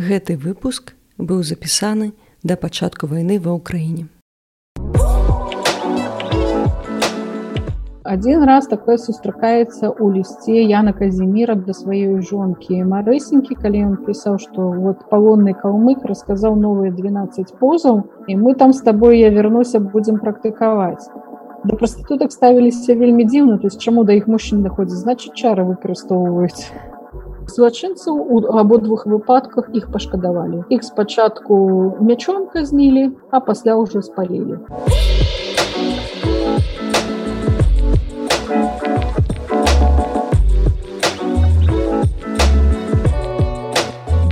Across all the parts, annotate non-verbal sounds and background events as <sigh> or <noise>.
Гэты выпуск быў запісаны да пачатку вайны ва ўкраіне. Адзін раз такое сустракаецца ў лісце Яна Казіміра да сваёй жонкі Марысенькі, калі ён пісаў, што вот палонны калмык расказаў новыя 12 позаў і мы там з табой я вярнуся будзем практыкаваць. Да прастытутак ставіліся вельмі дзіўна, то есть чаму да іх мужчын даходзіць, значыць чары выкарыстоўваюць. Злачынцаў у абодвух выпадках іх пашкадавалі. Іх спачатку мячом казнілі, а пасля ўжо спалілі.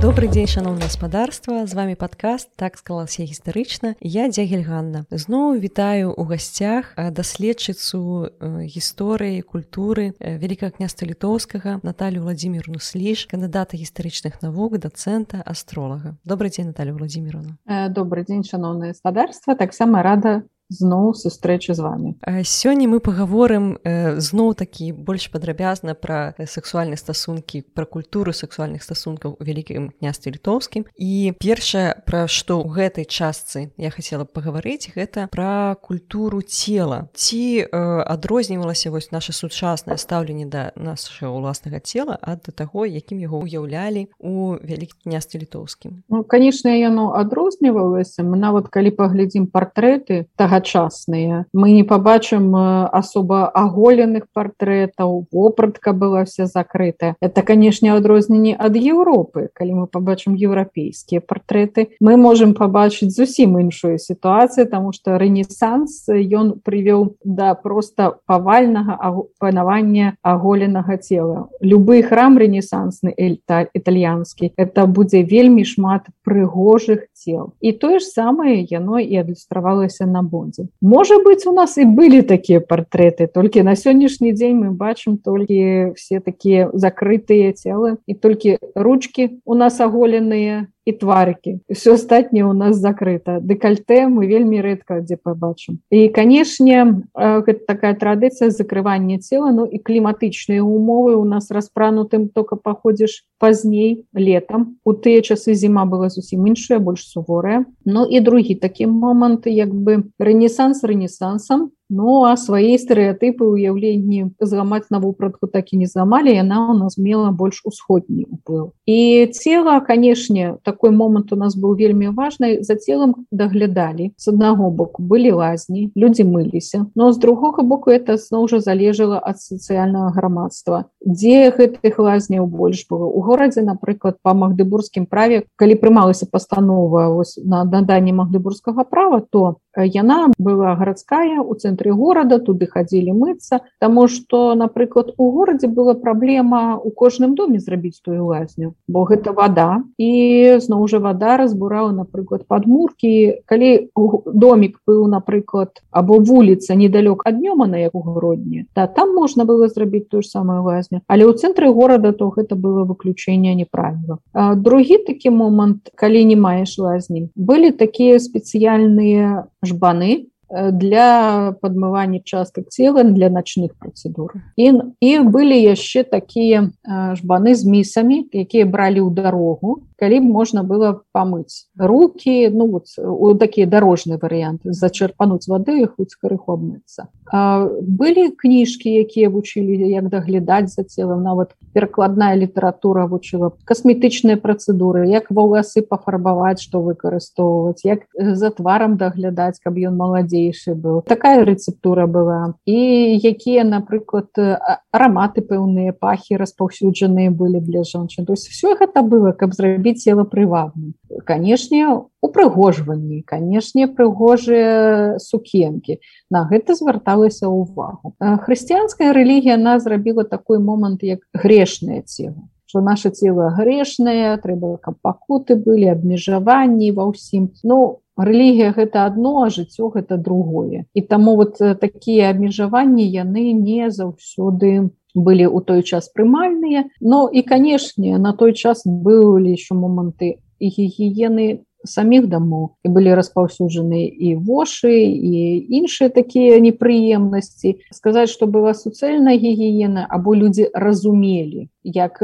Добрый дзень шаноўна гаспадарства з вами падкаст так склалася гістарычна я дзягель Ганна. Зноў вітаю у гасцях даследчыцу гісторыі культуры вялікага княства літоўскага Наталю владимирну сліж кандыдата гістарычных навук дацэнта астролага добрый дзень Наталю владимировна. Добрый дзень шаноўна гаспадарства таксама рада зноў сустрэчы з вами сёння мы паговорым зноў такі больш падрабязна пра сексуальныя стасункі пра культуру сексуальных стасункаў у вялікім княстве літоўскім. І першае пра што ў гэтай частцы я хацела пагаварыць гэта пра культуру цела. Ці адрознівалася вось наше сучаснае стаўленне да нашага ўласнага цела ад да таго якім яго ўяўлялі у вялікім княстве літоўскім? Ну, конечно яно адрознівалася. Мы нават калі паглядзім партрэты тага тагачасныя мы не побачым асоба аголеных партрэтаў вопратка была вся закрытая это канешне адрозненне ад Еўропы калі мы побачым еўрапейскія партрэты мы можем побачыць зусім іншую сітуацыю тому что рэнесанс ён прывёў да просто павальнага панавання аголенага цела любы храм рэнесансны эльта італьянскі это будзе вельмі шмат прыгожых цел і тое ж самае яно і адлюстравалася на бон фондзе можа быть у нас і былі такія партрэты толькі на сённяшні дзень мы бачым толькі все такія закрытыя целы і толькі ручки у нас аголеныя і тварыкі. Все астатняе у нас закрыта. Дэкальте мы вельмі рэдка дзе побачым і канешне гэта такая традыцыя закрывання цела ну і кліматычныя умовы у нас распранутым только паходзіш пазней летом у тыя часы зіма была зусім іншая больш суворая. Ну і другі такі момант як бы рэнесанс рэнесансам Ну а свае стэеатыпы ўяўленні зламаць на вопратку так і не зламалі яна у нас мела больш усходні уплыў і цела канешне такой момант у нас быў вельмі важны за целом даглядалі з аднаго боку былі лазні людзі мыліся но з другога боку это зноў жа залежала ад сацыяльнага грамадства дзе гэтых лазняў больш было. У горадзе напрыклад по магдыбургскім праве калі прымалася пастанова на наданне магдыбургскага права то яна была гарадская у цэнтры горада туды хадзілі мыцца Таму что напрыклад у горадзе была праблема у кожным доме зрабіць тую лазню бо гэта вода і зноў жа вода разбурала напрыклад падмуркі калі домик быў напрыклад або вуліца недалёк ад днёма на як угродні да там можна было зрабіць ту ж самую лазню. Але ў цэнтры горада то гэта было выключэнне неправіла другі такі момант калі не маеш лазні былі такія спецыяльныя жбаны для падмывання частак цела для начных працэдур і іх былі яшчэ такія жбаны з місамі якія бралі ў дарогу калі б можна было памыць руки ну вот у такія дарожныя варыянты зачерпануць вады хоць карыху абмыцца былі кніжкі якія вучылі як даглядаць за целом нават перакладная літаратура вучыла касметычныя працэдуры як валасы пафарбаваць што выкарыстоўваць як за тварам даглядаць каб ён маладзейшы быў такая рэцэптура была. І якія напрыклад араматы пэўныя пахі распаўсюджаныя былі для жанчын то есть все гэта было каб зрабіць рабіць цела прывабным канешне упрыгожванні канешне прыгожыя сукенкі на гэта звярталася ўвагу хрысціянская рэлігія она зрабіла такой момант як грешнае цела что наше цело грешнае трэба каб пакуты былі абмежаванні ва ўсім ну рэлігія гэта одно а жыццё гэта другое. І таму вот такія абмежаванні яны не заўсёды былі ў той час прымальныя. Но і канешне на той час былі еще моманты і гігіены саміх дамоў. І былі распаўсюджаны і вошы і іншыя такія непрыемнасці. Сказаць что была суцэльная гігіена або людзі разумелі як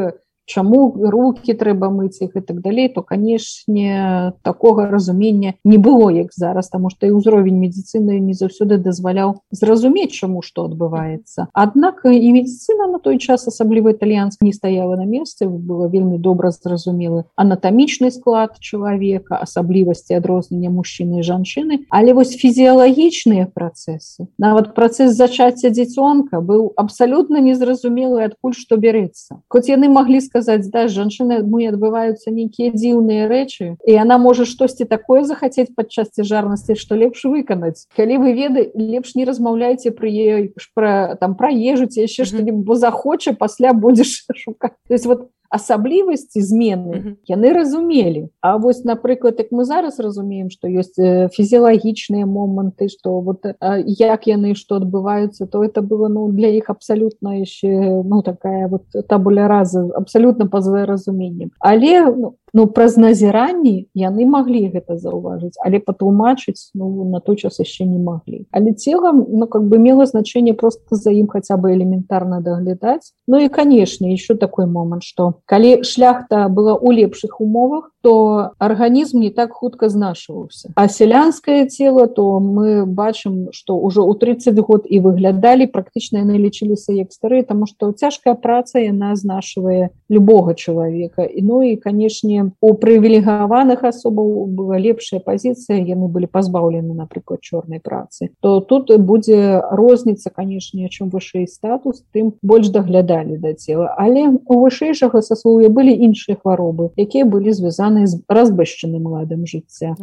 чаму руки трэба мыць іх і так далей то канешне такога разумення не было як зараз таму што і ўзровень медицины не заўсёды дазваляў зразумець чаму што адбываецца. Аднак і медицина на той час асабліва італьянск не стаяла на месцы было вельмі добра зразумелы анатамічны склад чалавека асаблівасці адрознення мужчыны і жанчыны. Але вось фізіялагічныя працэсы нават працэс зачацця дзіцёнка быў абсалютна незразумелы адкуль што бярэцца. Хоць яны маглі сказаць да жанчыны мы адбываюцца нейкія дзіўныя рэчы і она можа штосьці такое захацець падчас цяжарнасці што лепш выканаць калі вы веды лепш не размаўляйце пры ёй пра там пра ежу ці яшчэ што-нибудь бо захоча пасля будзеш <laughs> шукаць то есть вот асаблівасці змены яны разумелі А вось напрыклад як мы зараз разумеем што ёсць фізіялагічныя моманты што вот як яны што адбываюцца то это было ну для іх абсалютна яшчэ ну такая вот табуля раза абсалютна па-за разуменнем але ну, ну праз назіранні яны маглі гэта заўважыць але патлумачыць ну на той час яшчэ не маглі. Але целам ну как бы мела значение просто за ім хаця бы элементарна даглядаць. Ну і канешне еще такой момант что калі шляхта была ў лепшых умовах то арганізм не так хутка знашваўся. А сялянскае цело то мы бачым что ўжо ў 30 год і выглядалі практычна яны лічыліся як стары тому что цяжкая праца яна знашвае любога чалавека. І ну і канешне у прывілегаваных асобаў была лепшая пазіцыя яны былі пазбаўлены напрыклад чорнай працы то тут будзе розніца канешне чым вышэй статус тым больш даглядалі да цела але у вышэйшага саслоўя былі іншыя хваробы якія былі звязаны з разбышчаным ладам жыцця.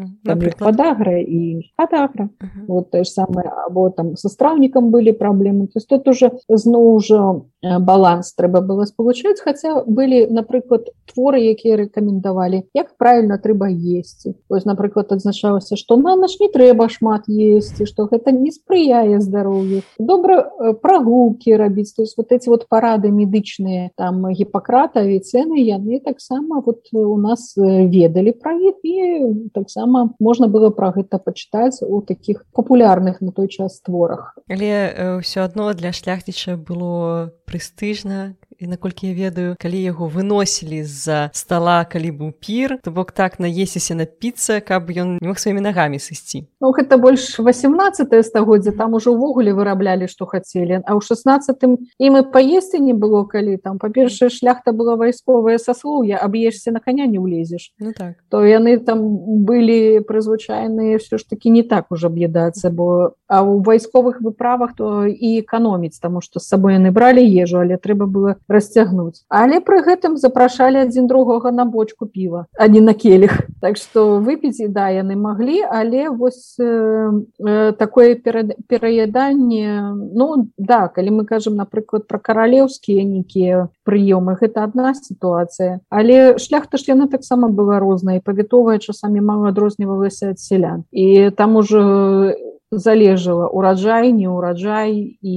Падагра і падагра вот тое ж самае або там са страўнікам былі праблемы. То есть тут уже зноў ужо баланс трэба было спалучаць хаця былі напрыклад творы якія рэкамендавалі як правильно трэба есці. Ось напрыклад адзначалася что на наш не трэба шмат есці что гэта не спрыяе здароўю. Добра прогулки рабіць то есть вот эти вот парады медычныя там гіпакрата цены яны таксама вот у нас ведалі пра іх і таксама можна было пра гэта пачытаць у таких папулярных на той час творах. Але ўсё адно для шляхціча было прэстыжна і наколькі я ведаю калі яго выносілі з-за стола калі быў пір то бок так наесіся напіцца каб ён не мог сваімі нагамі сысці. Ну гэта больш 18 стагоддзя там ужо ўвогуле выраблялі што хацелі. А ў 16 ім і паесці не было калі там па-першае шляхта была вайсковая саслоўя аб'ешся на коня не ўлезеш. Ну, так. То яны там былі прызвычайныя все ж таки не так уже аб'ядацца бо а у вайсковых выправах то і эканоміць таму што з сабой яны бралі ежу але трэба было расцягнуць. Але пры гэтым запрашалі адзін другога на бочку піва а не на келіх. Так что выпіць да яны маглі але вось э, э, такое пераяданне ну да калі мы кажам напрыклад про каралеўскія нейкія прыёмы гэта одна сітуацыя. Але шляхта ж яна таксама была розная павітовая часамі мала адрознівалася ад сялян. І там уже залежала. Ураджай не ўраджай і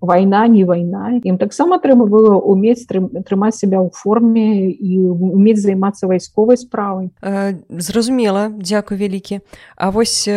вайна не вайна ім таксама трэба было умець трымаць себя ў форме і умець займацца вайсковай справай зразумела. Дзякуй вялікі А вось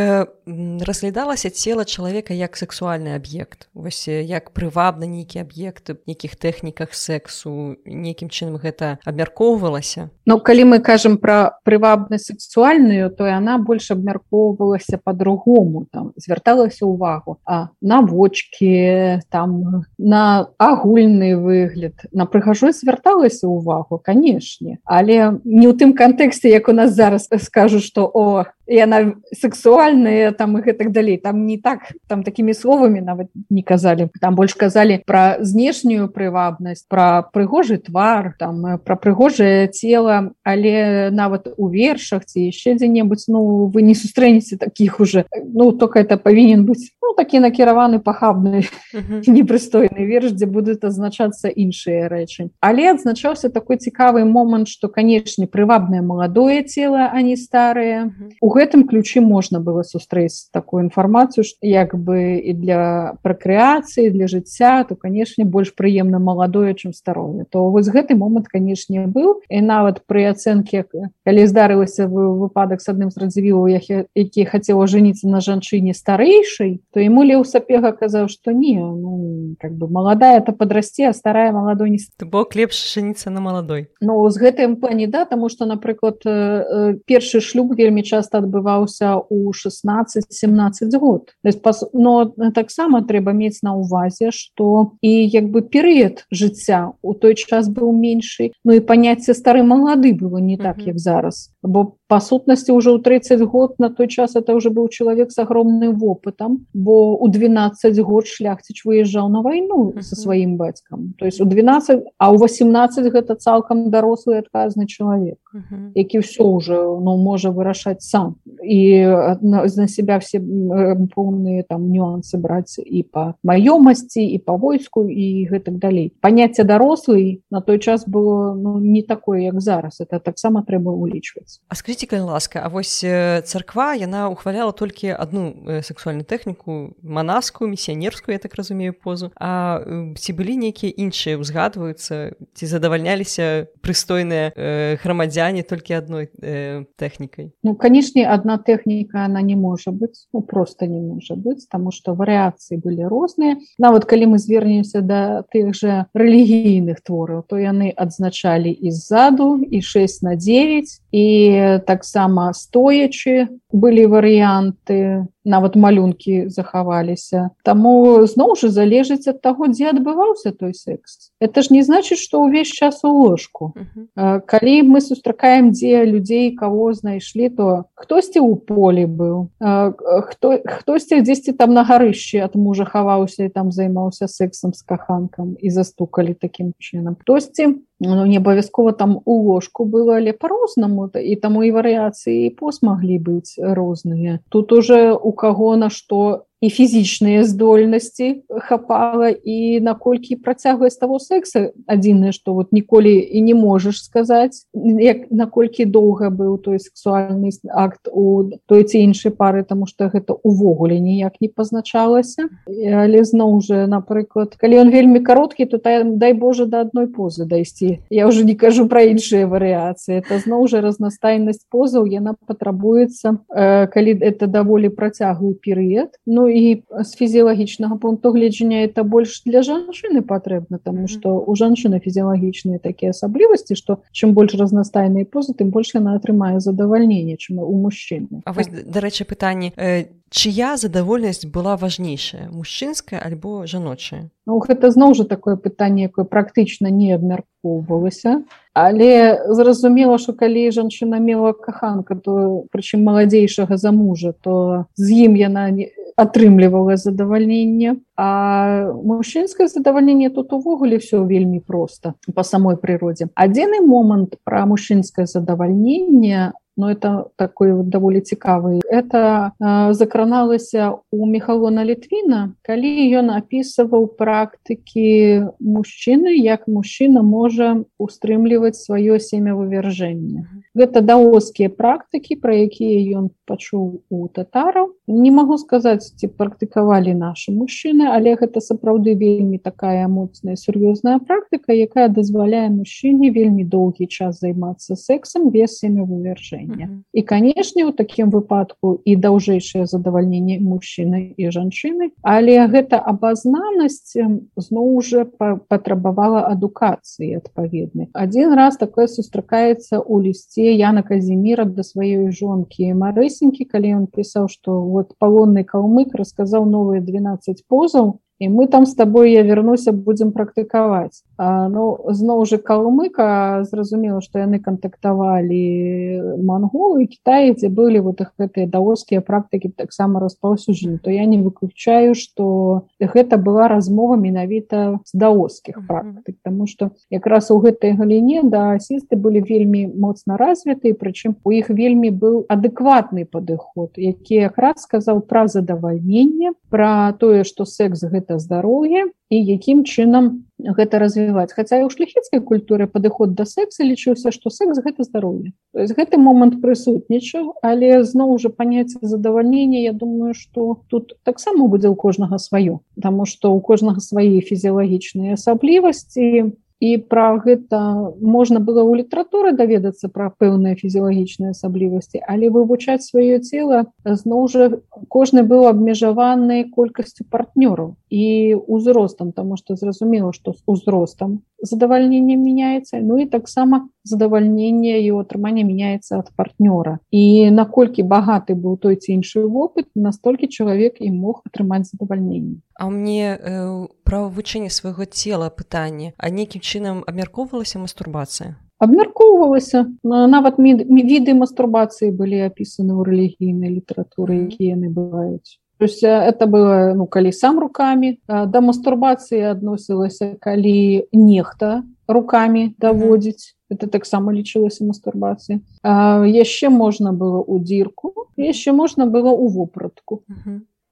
разглядалася цела чалавека як сексуальны аб'ект вось як прывабна нейкі аб'ект нейкіх тэхніках сексу нейкім чынам гэта абмяркоўвалася Ну калі мы кажам пра прывабнасць сексуальную то яна больш абмяркоўвалася по-другому там звярталася увагу а на вочки там на агульны выгляд. На прыгажосць звярталася увагу канешне але не ў тым кантэксце як у нас зараз скажу что о яна сексуальная там і гэтак далей там не так там такімі словамі нават не казалі. Там больш казалі пра знешнюю прывабнасць пра прыгожы твар там пра прыгожае цело але нават у вершах ці яшчэ дзе-небудзь ну вы не сустрэнеце таких уже. Ну только это павінен быць ну, такі накіраваны пахабны <laughs> непрыстойны верш дзе будуць азначацца іншыя рэчы але адзначаўся такой цікавы момант что канешне прывабнае маладое цело а не старые у гэтым ключы можна было сустрэць такую інфармацыю як бы і для пракрэацыі для жыцця то канешне больш прыемна маладое чым старое. То вось гэты момант канешне быў і нават пры ацэнке калі здарылася выпадак с адным з радзівілаў які хацела жыніцца на жанчыне старэйшай то то ему леў сапега казаў что не ну, как бы молодая это подрасце а старая молодой не бок лепш шаніцца на молодой. Ну з гэтым плане да тому что напрыклад першы шлюб вельмі часто адбываўся у 16-17 год. Но таксама трэба мець на увазе что і як бы перыяд жыцця у той час быў меншы Ну і паняцце стары малады было не так як зараз. Бо по сутнасці уже ў 30 год на той час это уже быў чалавек с огромным вопытам бо у 12 год шляхціч выязджаў на вайну со сваім бацькам то есть у 12 а у 18 гэта цалкам дарослы адказны чалавек які все уже ну можа вырашаць сам. І на, на себя все поўныя там нюансы браць і по маёмасці і по войску і гэтак далей паняцце дарослый на той час было ну, не такое як зараз. Это таксама трэба улічваць А скажите калі ласка. А вось царква яна ухваляла толькі одну сексуальную тэхніку манаскую місіянерскую я так разумею позу. А ці былі нейкія іншыя узгадваюцца ці задавальняліся прыстойныя э, грамадзяне толькі адной э, тэхнікай? Ну канешне одна тэхніка она не можа быць ну, просто не можа быць тому что варыяцыі былі розныя. Нават калі мы звернемся да тых жа рэлігійных твораў то яны адзначалі і ззаду і 6 на 9 і таксама стоячы былі варыянты нават малюнкі захаваліся Таму зноў жа залежыць ад таго дзе адбываўся той секс. Это ж не значит что ўвесь час у ложку. Uh -huh. калі мы сустракаем дзе людзей кого знайшлі то хтосьці ў полі быў хто хтосьці дзесьці там на гарышчы ад мужа хаваўся і там займаўся сексом с каханкам і застукалі таким чынам хтосьці ну, не абавязкова там у ложку было але по-рознаму і таму і варыяцыі пост маглі быць розныя. Тут уже у каго на што і фізічныя здольнасці хапала і наколькі працягваць того секса адзінае што вот ніколі і не можаш сказаць як наколькі доўга быў той сексуальны акт у той ці іншай пары тому что гэта увогуле ніяк не пазначалася. Але зноў уже напрыклад калі он вельмі кароткі то дай Боже да адной позы дайсці. Я уже не кажу про іншыя варыяцыі. Это зноў уже разнастайнасць позаў яна патрабуецца калі это даволі працяглы перыяд. Ну і з фізіялагічнага пункту гледжання это больш для жанчыны патрэбна тому что у жанчыны фізіялагічныя такія асаблівасці что чым больш разнастайныя позы тым больш яна атрымае задавальненне чым у мужчыны А вось дарэчы пытанне э, чыя задавольнасць была важнейшая мужчынская альбо жаночая Ну гэта зноў жа такое пытанне якое практычна не абмяркоўвалася але зразумела что калі жанчына мела каханка то прычым маладзейшага за мужа то з ім яна не атрымлівала задавальненне. А мужчынскае задавальненне тут увогуле все вельмі просто по самой прыродзе. Адзіны момант про мужчынскае задавальненне но это такой вот даволі цікавы это э, закраналася у мехалона літвіна калі ён опісываў практыкі мужчыны як мужчына можа устрымліваць сваё семявывяржэнне гэта даоскія практыкі про якія ён пачуў у татараў не могу сказаць ці практыкавалі наши мужчыны але гэта сапраўды вельмі такая моцная сур'ёзная практыка якая дазваляе мужчыне вельмі доўгі час займацца сексом без семявывяржэння задавальнення і канешне у такім выпадку і даўжэйшае задавальненне мужчыны і жанчыны. Але гэта абазнанасць зноў уже патрабавала адукацыі адпаведны один раз такое сустракаецца у лісце Яна казіміра да сваёй жонкі марысенькі калі ён пісаў што вот палонны калмык расказаў новыя 12 позаў і мы там с тобой я вернуся будем практыкаваць ну зноў же калмыка зразумела что яны кантактавалі монголы Китае дзе былі вот их гэтыя даоскія практыкі таксама распаўсюджаны то я не выключаю что гэта была размова менавіта з даоскіх практык тому что якраз у гэтай галіне да асісты былі вельмі моцна развіты прычым у іх вельмі быў адэкватны падыход які якраз сказаў пра задавальненне про тое что секс гэта гэта здароўе і якім чынам гэта развіваць. Хаця і ў шляхецкай культуры падыход да секса лічыўся што секс гэта здароўе гэты момант прысутнічаў але зноў уже паняцце задавальнення Я думаю что тут таксама будзе ў кожнага сваё Таму што у кожнага свае фізіялагічныя асаблівасці і пра гэта можна было ў літаратуры даведацца пра пэўныя фізіялагічныя асаблівасці але вывучаць сваё цело зноў жа кожны быў абмежаваны колькасцю партнёраў і узростам тому что зразумела что з узростам задавальненне меняется ну і таксама задавальненне і атрымання меняется ад партнёра. І наколькі багаты быў той ці іншы вопыт настолькі чалавек і мог атрымаць задавальненне А мне э, пра вывучэнне свайго цела пытанне а нейкім чынам абмяркоўвалася мастурбацыя абмяркоўвалася нават віды мастурбацыі былі апісаны ў рэлігійнай літаратуры якія яны бываюць То есть это было ну калі сам руками да мастурбацыі адносілася калі нехта руками даводзіць это таксама лічылася мастурбацыі яшчэ можна было ў дзірку яшчэ можна было ў вопратку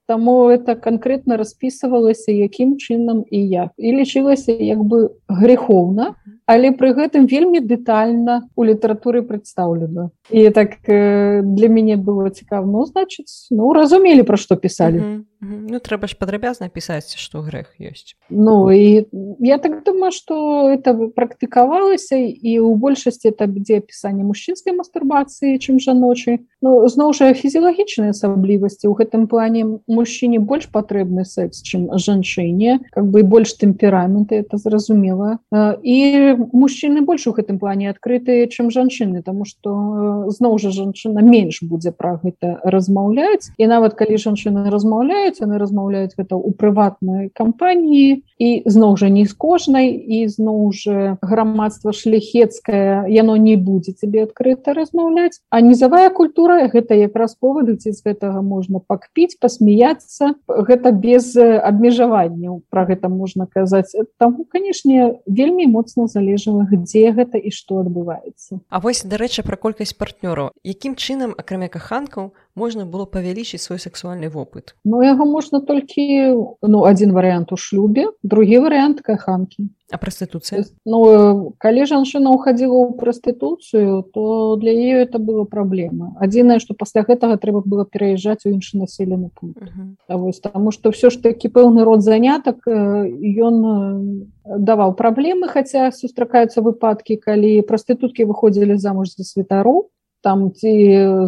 Таму это канкрэтна распісывалася якім чынам і як і лічылася як бы грехоўна але пры гэтым вельмі дэтальна у літаратуры прадстаўлена і так для мяне было цікава ну значыць ну разумелі пра што пісалі mm -hmm. Ну трэба ж падрабязна пісаць, што грэх ёсць. Ну і я так думаю, што это практыкавалася і ў большасці это ідзе апісанне мужчынскай мастурбацыі, чым жаночай. Ну зноў жа фізіялагічныя асаблівасці. У гэтым плане мужчыне больш патрэбны секс, чым жанчыне, как бы больш тэмпераменты это зразумела. І мужчыны больш у гэтым плане адкрытыя, чым жанчыны, Таму што зноў жа жанчына менш будзе пра гэта размаўляць. І нават калі жанчыны размаўляюць, яны размаўляюць гэта ў прыватнай кампаніі і зноў жа не з кожнай і зноў жа грамадства шляхецкае яно не будзе цябе адкрыта размаўляць а нізавая культура гэта якраз повадыць з гэтага можна пакпіць пасмяяцца гэта без абмежаванняў про гэта можна казаць. Там канешне вельмі моцна залежала дзе гэта і што адбываецца. А вось дарэчы пра колькасць партнёраў. Якім чынам акрамя каханкаў можна было павялічыць свой сексуальны вопыт Ну яго можна толькі ну один варыянт у шлюбе другі варыянт каханкі а прастытуцыя Ну калі жанчына уходила ў прастытуцыю то для ее это было праблема адзінае что пасля гэтага трэба было пераязджаць у іншы населены пункт. Uh -huh. вось тому что все ж таки пэўны род занятак ён даваў праблемы хаця сустракаюцца выпадкі калі прастытуткі выходзілі замуж за святару там ці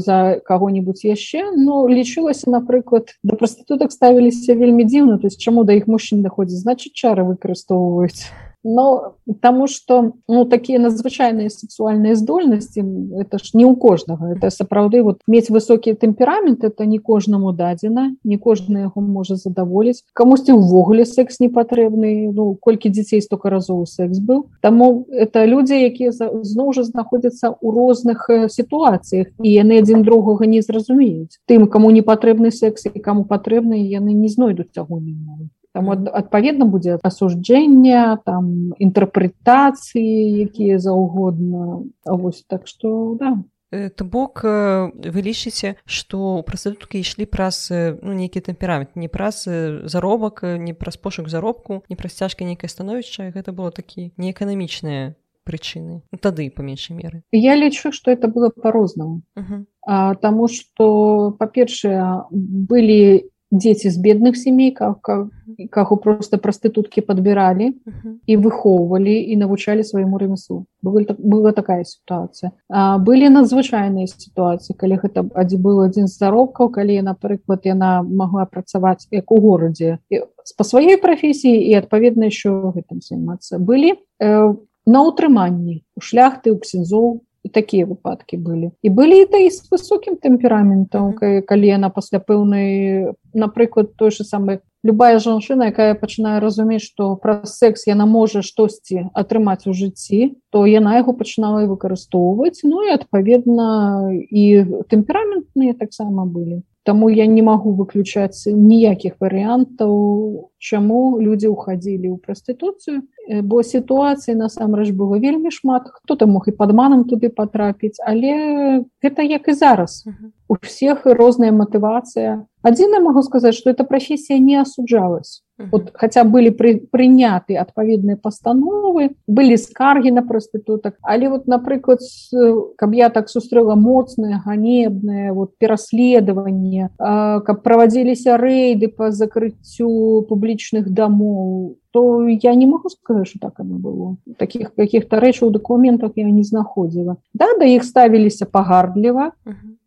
за кого-нибудь яшчэ но лічылася напрыклад да прастытутак ставіліся вельмі дзіўна то есть чаму да іх мужчын даходзіць? Значит чары выкарыстоўваюць но тому что ну такие надзвычайныя сексуальныя здольнасці это ж не у кожнага это сапраўды вот мець высокий темперамент это не кожнаму дадзена не кожны яго можа задаволіць камусьці увогуле секс не патрэбны ну колькі дзяцей столько разоў секс быў таму это людзі якія зноў жа знаходзяцца ў розных сітуацыях і яны адзін другога не зразумеюць. Тым кому не патрэбны секс і кому патрэбны яны не знойдуць агульнай мовы там адпаведна будзе асуджэнне там інтэрпрэтацыі якія заўгодна вось так что да. То бок вы лічыце што прастытуткі ішлі праз ну, нейкі тэмперамент не праз заробак не праз пошук заробку не праз цяжка нейкае становішча гэта было такі неэканамічныя прычыны тады па меншай меры я лічу што это было по-рознаму uh -huh. Таму што па-першае былі дзеці з бедных семей каго просто прастытуткі падбіралі і выхоўвалі і навучалі свайму ремесу была такая сітуацыя былі надзвычайныя сітуацыі калі гэта адзін быў адзін з заробкаў калі напрыклад яна могла працаваць як у горадзе па сваёй прафесіі і адпаведна еще гэтым займацца былі на ўтрыманні у шляхты у ксензоў такія выпадкі былі і былі да і з высокім тэмпераментам калі яна пасля пэўнай напрыклад той же самы любая жанчына якая пачынае разумець што праз секс яна можа штосьці атрымаць у жыцці то яна яго пачынала і выкарыстоўваць. Ну і адпаведна і тэмпераментныя таксама былі. Таму я не магу выключаць ніякіх варыянтаў, чаму людзі ўхадзілі ў прастытуцыю, бо сітуацыі насамрэч было вельмі шмат, хто там мог і падманам туды патрапіць, але гэта як і зараз. У всех розная матывацыя. Адзіна магу сказаць, што эта прафесія не асуджалась вот хотя былі пры, прыняты адпаведныя пастановы былі скаргі на прастытутак але вот напрыклад каб я так сустрэла моцныя ганебныя вот пераследаванне каб правадзіліся рэйды по закрыццю публічных дамоў то я не могу сказать что так оно было. Таких каких-то рэчаў у документах я не знаходзіла да да іх ставіліся пагардліва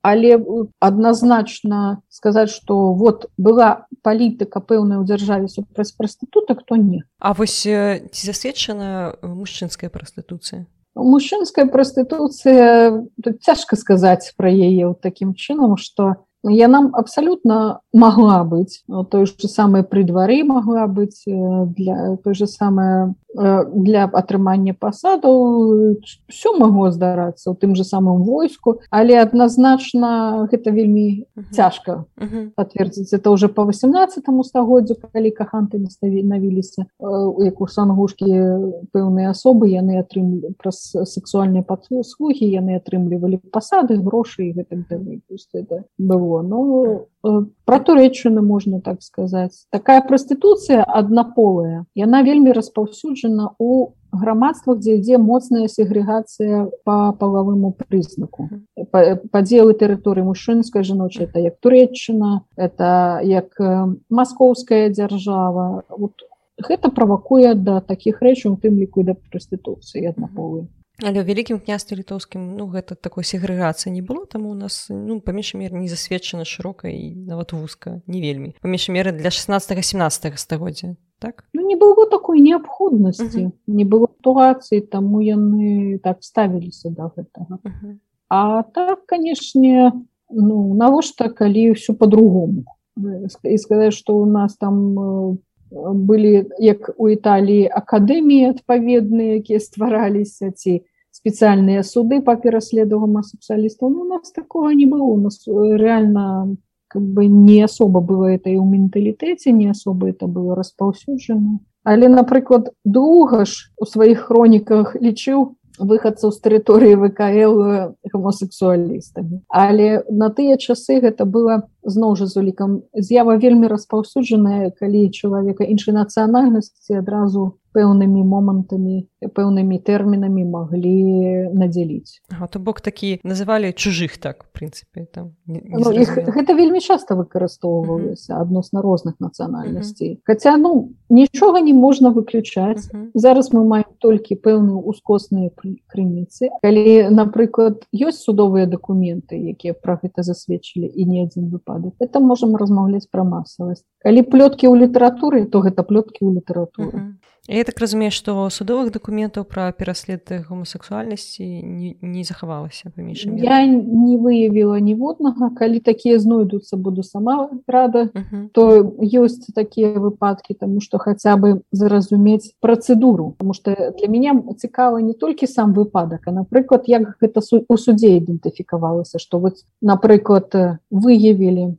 але адназначна сказаць что вот была палітыка пэўная ў дзяржаве супраць прастытутак то не А вось ці засведчана мужчынская прастытуцыя мужчынская прастытуцыя цяжка сказаць пра яе таким чынам что я нам абсолютно могла быць той же самой при двары могла быть для той же самое для атрымання пасадаў все магло здарацца у тым же самым войску. Але адназначна гэта вельмі цяжка подтвердзіць это уже по 18 стагоддзю калі каханты не ставі навіліся як у сангушкі пэўныя асобы яны атрымлі праз сексуальныя паслугі яны атрымлівалі пасады грошы гэтым это было ну про турэччыны можна так сказаць такая прастытуцыя аднаполая яна вельмі распаўсюджана у грамадствах дзе ідзе моцная сегрэгацыя по палавыму прызнаку падзелы тэрыторыі мужчынская жаночая это як турэччына это як маскоўская дзяржава вот гэта правакуе да такіх рэчаў тым ліку да прастытуцыі аднаполы Але ў вялікім княстве літоўскім ну гэта такой сегрэгацыі не было там у нас ну паміж мер не засведчана шырока і нават вузка не вельмі. Паміж меры для 16 17 стагоддзя так? Ну не было такой неабходнасці. Uh -huh. не было сітуацыі таму яны так ставіліся да гэтага. Uh -huh. а так канешне ну навошта калі ўсё по-другому і сказаць что у нас там у былі як у італіі акадэміі адпаведныя якія ствараліся ці спецыяльныя суды па пераследу гомасексуалістаў ну, у нас такого не было. У нас э, реально как бы не особо было это і ў менталітэце не особо это было распаўсюджана але напрыклад доўга ж у сваіх хроніках лічыў выхадцаў з тэрыторыі вКл гомосексуалістамі але на тыя часы гэта было зноў жа з улікам з'ява вельмі распаўсюджаная калі чалавека іншай нацыянальнасці адразу пэўнымі момантамі пэўнымі тэрмінамі маглі надзяліць. Ага, то бок такі называлі чужых так прынцыпе там не, не ну, іх, гэта вельмі часта выкарыстоўвалася адносна розных нацыянальнасцей. Хаця ну нічога не можна выключаць. Зараз мы маем толькі пэўную ускосныя крыніцы. Калі напрыклад ёсць судовыя дакументы якія пра гэта засведчылі і не адзін выпадак это можам размаўляць пра масавасць. Калі плёткі ў літаратуры то гэта плёткі ў літаратуры Я так разумею, што судовых дакументаў пра пераслед гомасексуальнасці не, не захавалася паміж. Я не выявіла ніводнага, калі такія знойдуцца буду сама рада, uh -huh. то ёсць такія выпадкі, таму што хаця бы зразумець працэдуру, Таму што для мяне цікава не толькі сам выпадак, а напрыклад, як гэта у судзе ідэнтыфікавалася, што вот напрыклад выявілі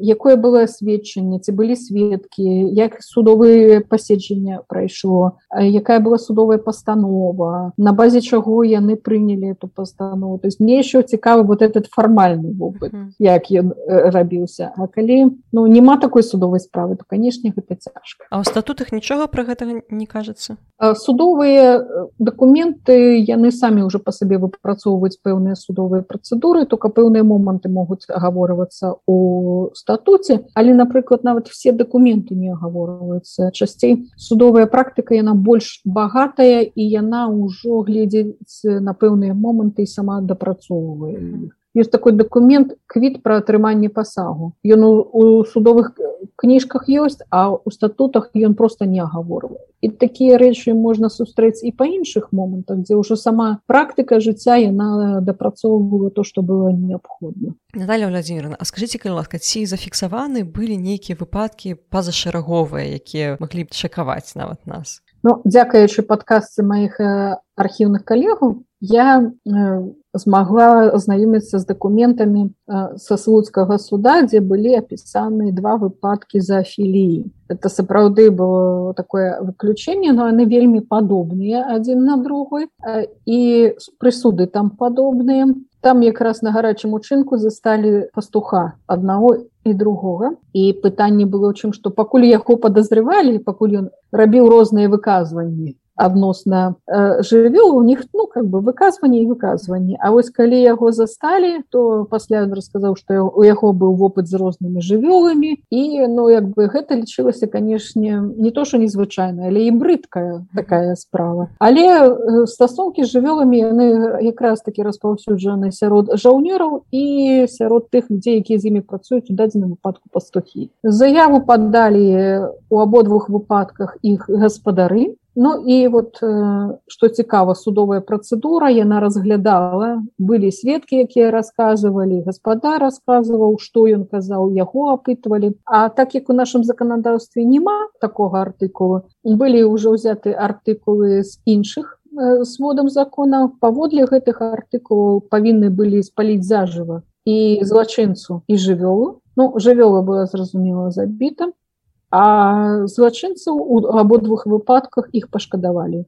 якое было сведчанне ці былі сведкі як судовые паседжання прайшло якая была судовая пастанова на базе чаго яны прынялі эту пастанову. То есть мне еще цікавы вот этот фармальны вопыт uh -huh. як ён рабіўся. А калі ну няма такой судовай справы то канешне гэта цяжка. А ў статутах нічога про гэтага не кажется судовыя дакументы яны самі уже по сабе выпрацоўваюць пэўныя судовыя працэдуры только пэўныя моманты могуць агаворвацца у статуце але напрыклад нават все документы не агаворваюцца. Часцей судовая практыка яна больш багатая і яна ўжо гледзець на пэўныя моманты і сама дапрацоўвае іх ёсць такой документ квіт пра атрыманне пасагу ён у, у судовых кніжках ёсць а у статутах ён просто не агаворвае. І такія рэчы можна сустрэць і па іншых момантах дзе ўжо сама практыка жыцця яна дапрацоўвала то што было неабходна. Наталья владимировна а скажите калі ласка ці зафіксаваны былі нейкія выпадкі пазашараговыя якія маглі б чакаваць нават нас Ну дзякаючы падказцы маіх архіўных калегаў я змагла азнаёміцца з дакументамі са слуцкага суда дзе былі апісаны два выпадкі за філіі это сапраўды было такое выключэнне но яны вельмі падобныя адзін на другой і прысуды там падобныя. Там якраз на гарачым учынку засталі пастуха аднаго і другога і пытанне было чым што пакуль яго падазрывалі пакуль ён рабіў розныя выказванні адносна э, жывёл у них ну как бы выказванне і выказванні А вось калі яго засталі то пасля ён расказаў што у яго быў вопыт з рознымі жывёламі і ну як бы гэта лічылася канешне не то что незвычайна але і брыдкая такая справа. Але э, стасункі з жывёламі яны якраз таки распаўсюджаны сярод жаўнераў і сярод тых людзей якія з імі працуюць у дадзеным выпадку пастухі заяву падалі у абодвух выпадках іх гаспадары Ну і вот што э, цікава судовая працэдура яна разглядала былі сведкі якія рассказывалі гаспадар рассказываў што ён казаў яго апытвалі А так як у нашым заканадаўстве няма такога артыкула былі ўжо ўзяты артыкулы з іншых сводам закона паводле гэтых артыкулаў павінны былі спаліць зажыва і злачынцу і жывёлу ну жывёла была зразумела забіта а злачынцаў у абодвух выпадках іх пашкадавалі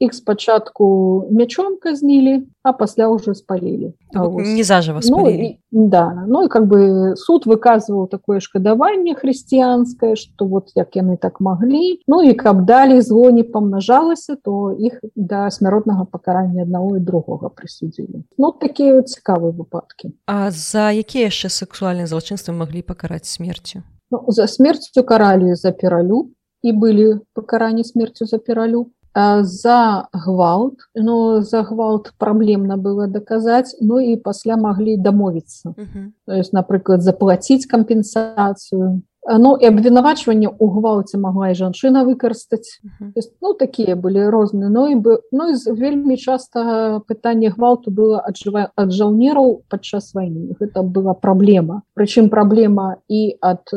іх спачатку мячом казнілі а пасля ўжо спалілі не зажыва ну, да ну і как бы суд выказваў такое шкадаванне хрысціянскае что вот як яны так маглі ну і каб далі зло не памнажалася то іх да смяротнага пакарання аднаго і другога прысудзілі ну такія вот цікавыя выпадкі А за якія яшчэ сексуальныя злачынствы маглі пакараць смерцю Ну, за смерцю каралі за пералюб і былі пакаранні смерцю за пералюб за гвалт но за гвалт праблемна было даказаць Ну і пасля маглі дамовіцца uh -huh. то есть напрыклад заплаціць кампенсацыю Ну і абвінавачванне ў гвалце магла і жанчына выкарыстаць uh -huh. ну такія былі розныя Ну і бы ну і вельмі часта пытанне гвалту было аджывае ад жаўнераў падчас вайны гэта была праблема Прычым праблема і ад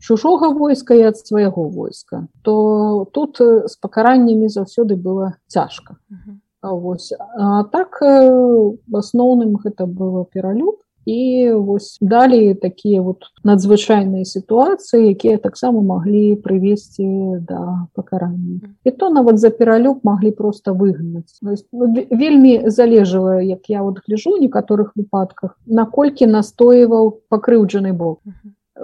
чужога войска і ад свайго войска то тут з пакараннямі заўсёды было цяжка uh -huh. Вось а так в асноўным гэта было пералюб і вось далей такія вот надзвычайныя сітуацыі якія таксама маглі прывесці да пакарання. І то нават за пералюб маглі просто выгнаць. Ну, вельмі залежала як я вот гляжу некаторых выпадках наколькі настойваў пакрыўджаны бок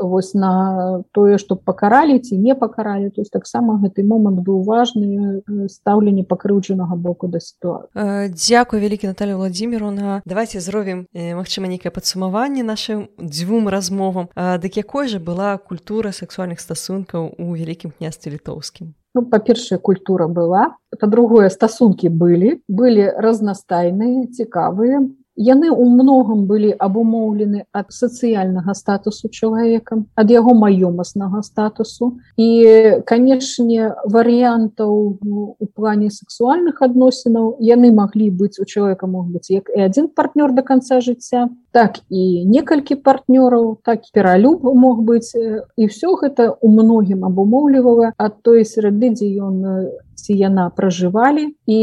вось на тое што пакаралі ці не пакаралі то есть таксама гэты момант быў важны э, стаўленне пакрыўджанага боку да сітуацыі. Э, Дякую вялікі Наталля владимировна давайте зробім э, Мачыма нейкае падсумаванне нашим дзвюм размовам. Дык якой жа была культура сексуальных стасункаў у вялікім княстве літоўскім? Ну, па-першая культура была. Па-другое стасункі былі былі разнастайныя цікавыя яны ў многам былі абумоўлены ад сацыяльнага статусу чалавека ад яго маёмаснага статусу. І канешне варыянтаў у плане сексуальных адносінаў яны маглі быць у чалавека мог быць як і адзін партнёр до конца жыцця так і некалькі партнёраў так пералюб мог быць. І все гэта у многім абумоўлівала ад той серады дзе ён яна пражывалі і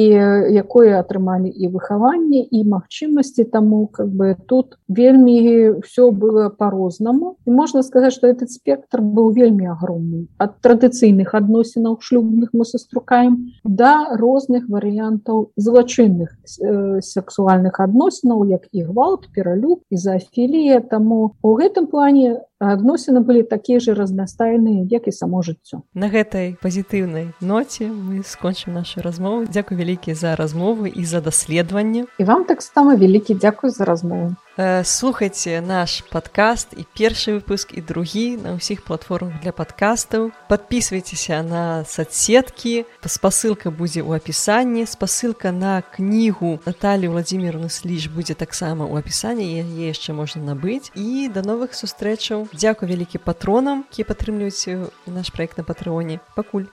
якое атрымалі і выхаванне і магчымасці таму как бы тут вельмі все было по-рознаму і можна сказаць что этот спектр быў вельмі агромны. Ад традыцыйных адносінаў шлюбных мы саструкаем да розных варыянтаў злачынных э, сексуальных адносінаў як і гвалт пералюб і заафілія таму у гэтым плане адносіны былі такія же разнастайныя як і само жыццё. На гэтай пазітыўнай ноце мы скончым нашу размову. Дзякуй вялікі за размовы і за даследаванне. І вам таксама вялікі дзякуй за размову Э, слухайте наш подкаст і першы выпуск і другі на ўсіх платформах для подкастаў подписывайтеся на соцсеткі спасылка будзе ў апісанні спасылка на кнігу Наталі владимировны сліж будзе таксама ў апісанні яе яшчэ можна набыць і да новых сустрэчаў дзякуй вялікі патронам які падтрымліваюць наш проект на патрыоне пакуль